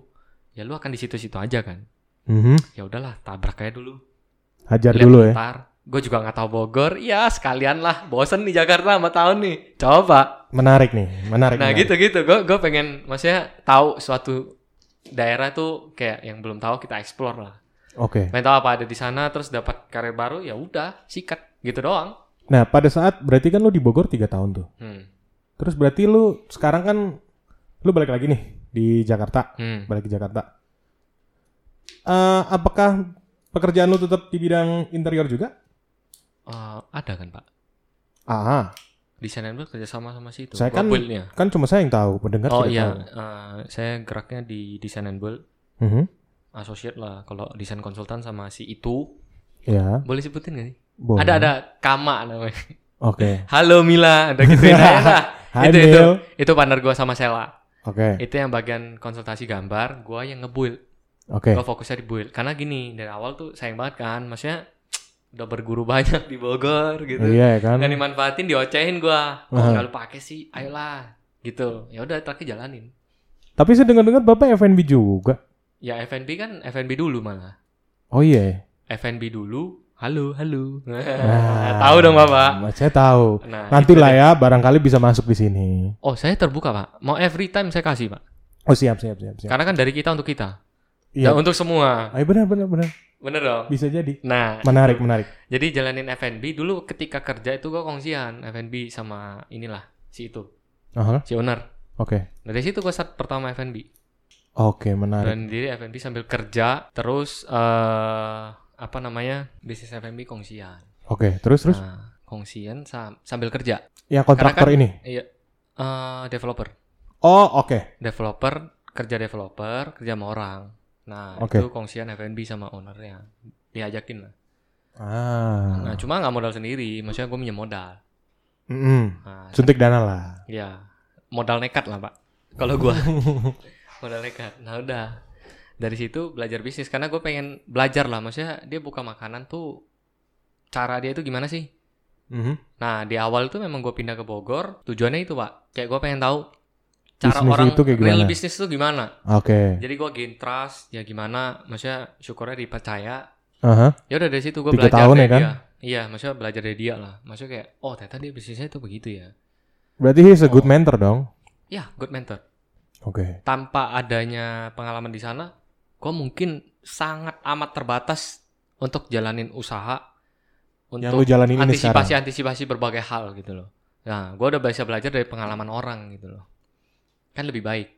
ya lu akan di situ-situ aja kan. Mhm. Ya udahlah, tabrak aja dulu. Hajar Lihat dulu ya. Gue juga nggak tahu Bogor. Ya sekalian lah. Bosen di Jakarta sama tahun nih. Coba. Menarik nih, menarik. Nah menarik. gitu-gitu. Gue gue pengen, maksudnya tahu suatu daerah tuh kayak yang belum tahu kita explore lah. Oke. Pengen tahu apa ada di sana, terus dapat karir baru, ya udah sikat gitu doang. Nah, pada saat berarti kan lu di Bogor tiga tahun tuh. Hmm. Terus berarti lu sekarang kan lu balik lagi nih di Jakarta, Hmm. balik ke Jakarta. Eh, apakah pekerjaan lu tetap di bidang interior juga? Eh, ada kan pak? Ah, and build kerja sama sama si itu. Saya kan build-nya. kan cuma saya yang tahu, pendengar Oh iya, tahu. eh, saya geraknya di desain and build, Mhm. associate lah. Kalau desain konsultan sama si itu, Ya, boleh sebutin gak sih? boleh. Ada ada Kama namanya. Oke. Halo Mila, ada gitu ya. Hai, itu, itu, Mil. itu partner gua sama Sela. Oke. Itu yang bagian konsultasi gambar, gua yang ngebuild. Oke. Gua fokusnya di build. Karena gini, dari awal tuh sayang banget kan, maksudnya udah berguru banyak di Bogor gitu. Iya ya kan? Dan dimanfaatin, diocehin gua. Kok nggak lu pakai sih? Ayolah, gitu. Ya udah, terakhir jalanin. Tapi saya dengar-dengar Bapak F&B juga. Ya F&B kan F&B dulu malah. Oh iya. F&B dulu. Halo, halo. Nah, tahu dong Bapak. Saya tahu. Nah, Nanti lah ya, barangkali bisa masuk di sini. Oh, saya terbuka, Pak. Mau every time saya kasih, Pak. Oh siap, siap, siap, siap. Karena kan dari kita untuk kita. Iya. Dan untuk semua. Ayo benar, benar, benar. Bener dong? Bisa jadi. Nah, Menarik, menarik. jadi jalanin F&B dulu ketika kerja itu gue kongsian F&B sama inilah si itu, Aha, si owner. Oke. Dari situ gue start pertama F&B. Oke, menarik. Dan diri F&B sambil kerja, terus eh apa namanya bisnis F&B kongsian. Oke, terus terus Nah, kongsian sam- sambil kerja. yang kontraktor kan- ini. Iya, eh developer, Oh, oke. developer kerja developer kerja sama orang. Nah Oke. itu kongsian F&B sama ownernya diajakin lah. Nah Ah. cuma nggak modal sendiri, maksudnya gue minjem modal. Mm-mm. Nah, Suntik dana lah. ya modal nekat lah pak. Kalau gue modal nekat. Nah udah dari situ belajar bisnis karena gue pengen belajar lah, maksudnya dia buka makanan tuh cara dia itu gimana sih? Mhm. Nah di awal itu memang gue pindah ke Bogor, tujuannya itu pak, kayak gue pengen tahu cara Bisnis orang itu kayak real gimana? bisnis itu gimana. Oke. Jadi gue gain trust, ya gimana, maksudnya syukurnya dipercaya. Aha. Ya udah dari situ gue Tiga belajar tahun dari ya kan? dia. Iya, maksudnya belajar dari dia lah. Maksudnya kayak, oh ternyata dia bisnisnya itu begitu ya. Berarti he's a good Oh. mentor dong. Ya, good mentor. Oke. Tanpa adanya pengalaman di sana, gue mungkin sangat amat terbatas untuk jalanin usaha Yang lu untuk jalanin ini sekarang. antisipasi-antisipasi berbagai hal gitu loh. Nah, gue udah bisa belajar dari pengalaman orang gitu loh. Kan lebih baik.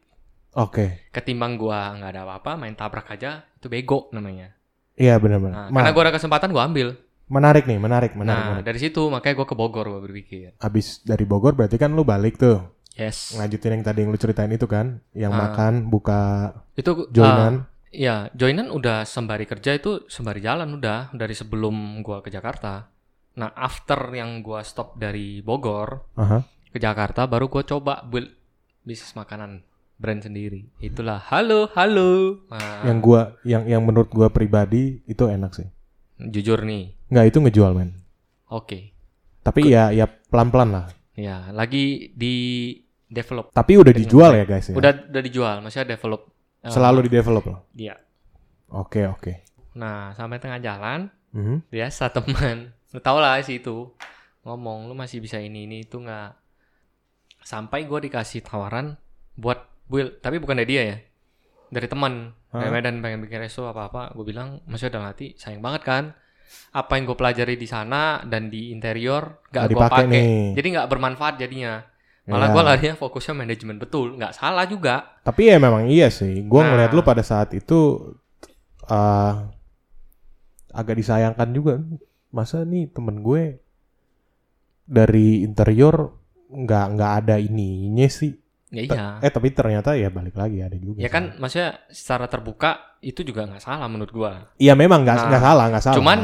Oke. Ketimbang gue nggak ada apa-apa, main tabrak aja, itu bego namanya. Iya benar-benar. Nah, Ma- karena gue ada kesempatan, gue ambil. menarik nih, menarik, menarik, nah, menarik. dari situ makanya gue ke Bogor gue berpikir. Abis dari Bogor berarti kan lu balik tuh. Yes. Lanjutin yang tadi yang lu ceritain itu kan, yang Ah. makan, buka Itu joinan. eh, Iya, joinan udah sembari kerja itu sembari jalan udah dari sebelum gua ke Jakarta. Nah, after yang gua stop dari Bogor Aha. ke Jakarta baru gua coba build bisnis makanan brand sendiri. Itulah halo, halo. Nah, Yang gua yang yang menurut gua pribadi itu enak sih. jujur nih. Nggak itu ngejual men. Oke. Tapi ya ya pelan-pelan lah. Ya, lagi di develop. Tapi udah dijual ya guys ya. Udah udah dijual, maksudnya develop. eh, Selalu di develop loh. Iya. Oke oke. Nah, sampai tengah jalan Mhm. biasa teman lu tau lah sih itu ngomong lu masih bisa ini ini itu nggak sampai gue dikasih tawaran buat build tapi bukan dari dia ya dari teman dari? Medan pengen bikin resto apa apa gue bilang masih ada hati sayang banget kan apa yang gue pelajari di sana dan di interior gak gue pakai jadi nggak bermanfaat jadinya malah Iya. gue larinya fokusnya manajemen betul nggak salah juga Tapi ya memang iya sih. Gua Nah. ngeliat lu pada saat itu eh agak disayangkan juga. Masa nih temen gue dari interior nggak nggak ada ininya sih. ya iya Eh tapi ternyata ya balik lagi ada juga. ya kan maksudnya secara terbuka itu juga nggak salah menurut gue Iya memang nggak Nah, salah nggak salah. Cuman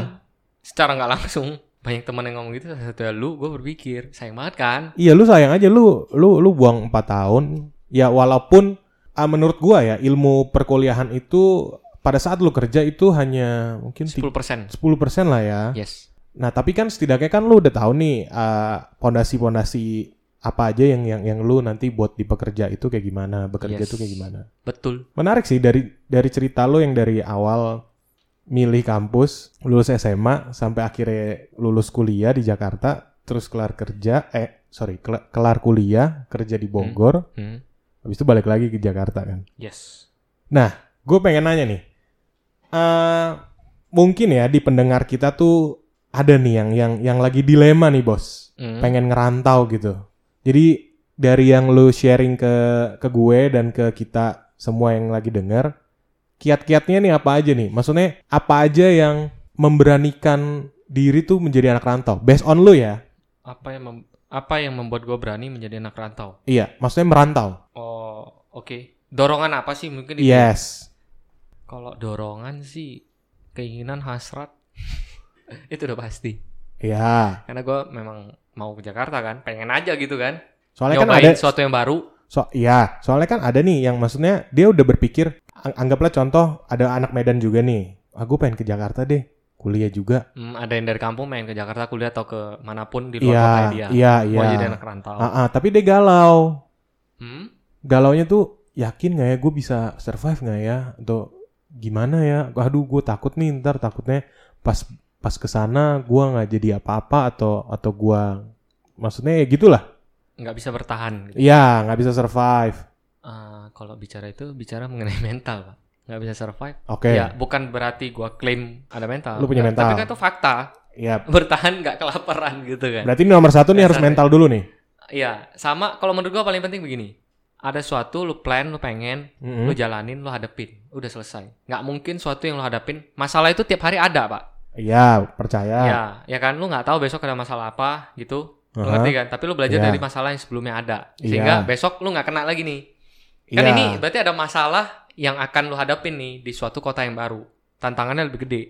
secara nggak langsung banyak teman yang ngomong gitu satu lu gue berpikir sayang banget kan Iya lu sayang aja lu lu lu buang 4 tahun. Ya walaupun ah, menurut gua ya ilmu perkuliahan itu pada saat lu kerja itu hanya mungkin 10% 10% lah ya. yes Nah, tapi kan setidaknya kan lu udah tahu nih ah, pondasi-pondasi apa aja yang yang yang lu nanti buat di pekerja itu kayak gimana, bekerja Yes. kayak gimana. betul Menarik sih dari dari cerita lu yang dari awal milih kampus, lulus SMA sampai akhirnya lulus kuliah di Jakarta, terus kelar kerja, eh sorry, kela- kelar kuliah, kerja di Bogor, Hmm, habis itu balik lagi ke Jakarta kan. yes Gue pengen nanya nih, eh mungkin ya di pendengar kita tuh ada nih yang yang yang lagi dilema nih bos, Hmm, pengen ngerantau gitu. Jadi dari yang lu sharing ke ke gue dan ke kita semua yang lagi denger, kiat-kiatnya nih apa aja nih? Maksudnya apa aja yang memberanikan diri tuh menjadi anak rantau? Based on lu ya? apa yang mem- apa yang membuat gue berani menjadi anak rantau Iya, maksudnya merantau. oh oke dorongan apa sih mungkin itu Yes. kalau dorongan sih keinginan hasrat itu udah pasti Iya. karena gue memang mau ke Jakarta kan pengen aja gitu kan Soalnya kan nyobain ada sesuatu yang baru So, iya, soalnya kan ada nih yang maksudnya dia udah berpikir, ang- anggaplah contoh ada anak Medan juga nih, aku pengen ke Jakarta deh, kuliah juga. Hmm, ada yang dari kampung main ke Jakarta kuliah atau ke mana pun di luar Iya, kota dia iya, mau iya. jadi anak rantau Ah, ah, tapi dia galau. Hmm? Galaunya tuh yakin nggak ya gue bisa survive nggak ya atau gimana ya aduh gue takut nih ntar takutnya pas pas ke sana gue nggak jadi apa-apa atau atau gue maksudnya ya gitulah nggak bisa bertahan gitu. Iya nggak bisa survive Eh, kalau bicara itu bicara mengenai mental pak nggak bisa survive oke ya bukan berarti gua klaim ada mental Lu punya Nggak, mental. tapi kan itu fakta ya bertahan nggak kelaparan gitu kan berarti ini nomor satu nih harus mental dulu nih Iya, sama kalau menurut gua paling penting begini. Ada suatu lu plan, lu pengen, Mm-mm. lu jalanin, lu hadapin. Udah selesai. Nggak mungkin suatu yang lu hadapin, masalah itu tiap hari ada, Pak. Iya percaya Ya, ya kan lu nggak tahu besok ada masalah apa gitu. Lu Aha. ngerti kan? Tapi lu belajar Iya. dari masalah yang sebelumnya ada. Sehingga Iya. besok lu nggak kena lagi nih. Kan Iya. ini berarti ada masalah yang akan lu hadapin nih di suatu kota yang baru. Tantangannya lebih gede.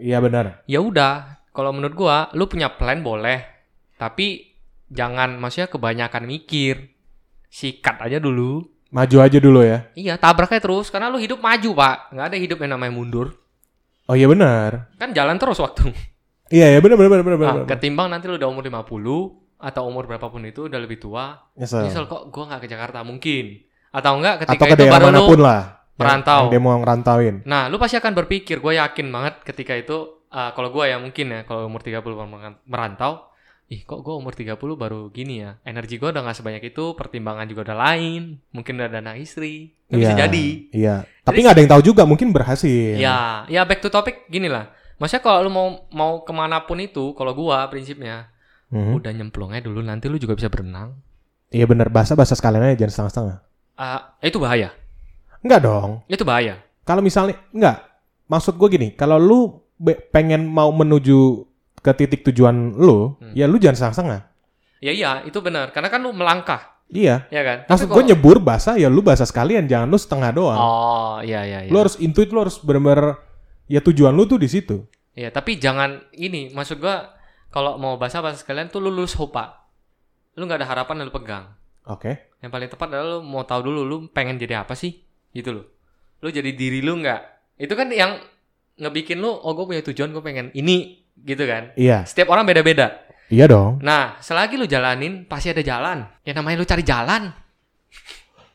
iya benar Ya udah, kalau menurut gua lu punya plan boleh, tapi jangan maksudnya kebanyakan mikir. Sikat aja dulu. maju aja dulu ya Iya, tabraknya terus karena lu hidup maju, Pak. nggak ada hidup yang namanya mundur. Oh iya benar Kan jalan terus waktu. iya iya benar benar benar benar Nah, ketimbang nanti lu udah umur 50 atau umur berapapun itu udah lebih tua. Nyesel. Misal kok gua nggak ke Jakarta mungkin. Atau enggak atau ketika ke itu daerah baru lu lah merantau. yang dia mau ngerantauin Nah, lu pasti akan berpikir, gue yakin banget ketika itu, uh, kalau gue ya mungkin ya, kalau umur 30 mer- merantau, ih kok gue umur 30 baru gini ya, energi gue udah gak sebanyak itu, pertimbangan juga udah lain, mungkin udah ada anak istri, nggak bisa Iya, jadi. iya tapi nggak ada yang tahu juga mungkin berhasil Ya, ya back to topic gini lah. Maksudnya kalau lu mau mau ke mana pun itu, kalau gua prinsipnya, Mhm. udah nyemplung aja dulu, nanti lu juga bisa berenang. iya benar bahasa bahasa sekalian aja jangan setengah-setengah Ah, itu bahaya, Enggak dong itu bahaya. kalau misalnya enggak maksud gue gini kalau lu pengen mau menuju ke titik tujuan lu Hmm. ya lu jangan setengah-setengah Ya iya, itu benar, karena kan lu melangkah, iya ya kan? maksud gue nyebur basah ya lu basah sekalian jangan lu setengah doang Oh, iya iya iya. lu harus intuit lu harus benar-benar ya tujuan lu tuh di situ Ya, tapi jangan ini, maksud gua kalau mau bahasa bahasa sekalian tuh lu lulus hopa. Lu nggak ada harapan yang lu pegang. oke Yang paling tepat adalah lu mau tahu dulu lu pengen jadi apa sih? Gitu loh. Lu jadi diri lu nggak? Itu kan yang ngebikin lu, oh gue punya tujuan, gue pengen ini, gitu kan? iya Setiap orang beda-beda. iya dong Nah, selagi lu jalanin, pasti ada jalan. Yang namanya lu cari jalan.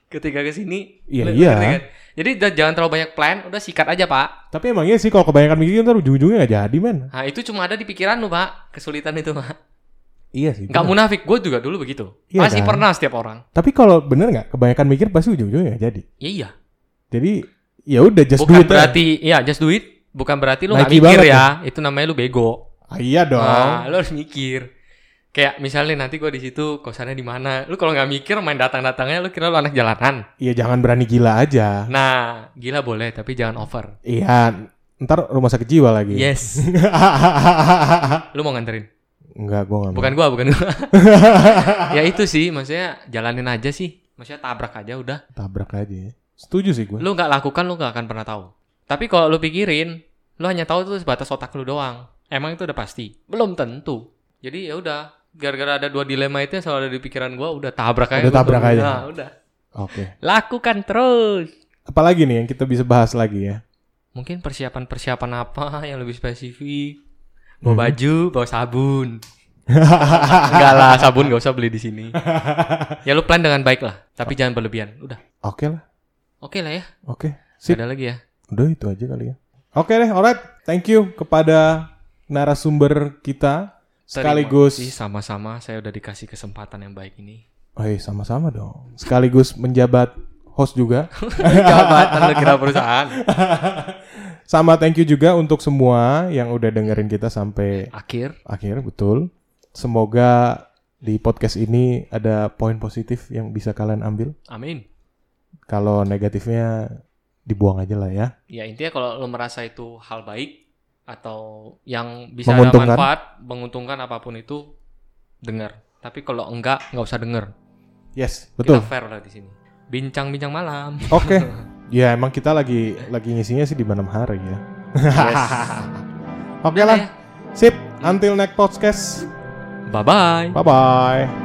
Ketika ke sini, Iya, iya. kan? Jadi udah jangan terlalu banyak plan, udah sikat aja, Pak. tapi emang iya sih kalau kebanyakan mikir ntar ujung-ujungnya gak jadi men Nah, itu cuma ada di pikiran lu, Pak. Kesulitan itu, Pak. iya sih Gak munafik, gue juga dulu begitu. Iya Pasti kan? pernah setiap orang. tapi kalau bener nggak kebanyakan mikir pasti ujung-ujungnya gak jadi Ya iya. jadi ya udah just do Bukan it aja. berarti, iya just do it. Bukan berarti lu gak Nike mikir banget ya. Itu namanya lu bego. Ah, iya dong Nah, lu harus mikir. Kayak misalnya nanti gue di situ kosannya di mana. Lu kalau nggak mikir main datang-datangnya lu kira lu anak jalanan. Iya jangan berani gila aja. Nah, gila boleh tapi jangan over. Iya, ntar rumah sakit jiwa lagi. Yes. lu mau nganterin? Enggak, gua nggak mau. Bukan gua, bukan gua. ya itu sih, maksudnya jalanin aja sih. Maksudnya tabrak aja udah. Tabrak aja. ya. Setuju sih gue. Lu nggak lakukan lu nggak akan pernah tahu. Tapi kalau lu pikirin, lu hanya tahu itu sebatas otak lu doang. Emang itu udah pasti? Belum tentu. Jadi ya udah, gara-gara ada dua dilema itu yang selalu ada di pikiran gua, udah tabrak aja. Udah tabrak aja. Nah, udah. Oke. Lakukan terus. Apalagi nih yang kita bisa bahas lagi ya? Mungkin persiapan-persiapan apa yang lebih spesifik? Bawa Mhm. baju, bawa sabun. Enggak lah, sabun gak usah beli di sini. ya lu plan dengan baik lah, tapi jangan berlebihan. Udah. Oke lah. Oke lah ya. Oke. Sip. ada lagi ya. Udah itu aja kali ya. Oke deh, alright. Thank you kepada narasumber kita sekaligus sama-sama saya udah dikasih kesempatan yang baik ini. Oh iya, sama-sama dong. Sekaligus menjabat host juga. Jabatan kira perusahaan. Sama thank you juga untuk semua yang udah dengerin kita sampai Akhir. akhir, betul. Semoga di podcast ini ada poin positif yang bisa kalian ambil. Amin. Kalau negatifnya dibuang aja lah ya. Ya intinya kalau lu merasa itu hal baik atau yang bisa ada Menguntungkan. manfaat, menguntungkan apa pun itu dengar. Tapi kalau enggak, nggak usah denger. Yes, betul. Kita fair lah di sini. Bincang-bincang malam. Oke. Ya emang kita lagi lagi ngisinya sih di malam hari ya. Yes. Oke Udah lah. ya. Sip. Until next podcast. Bye bye. Bye bye.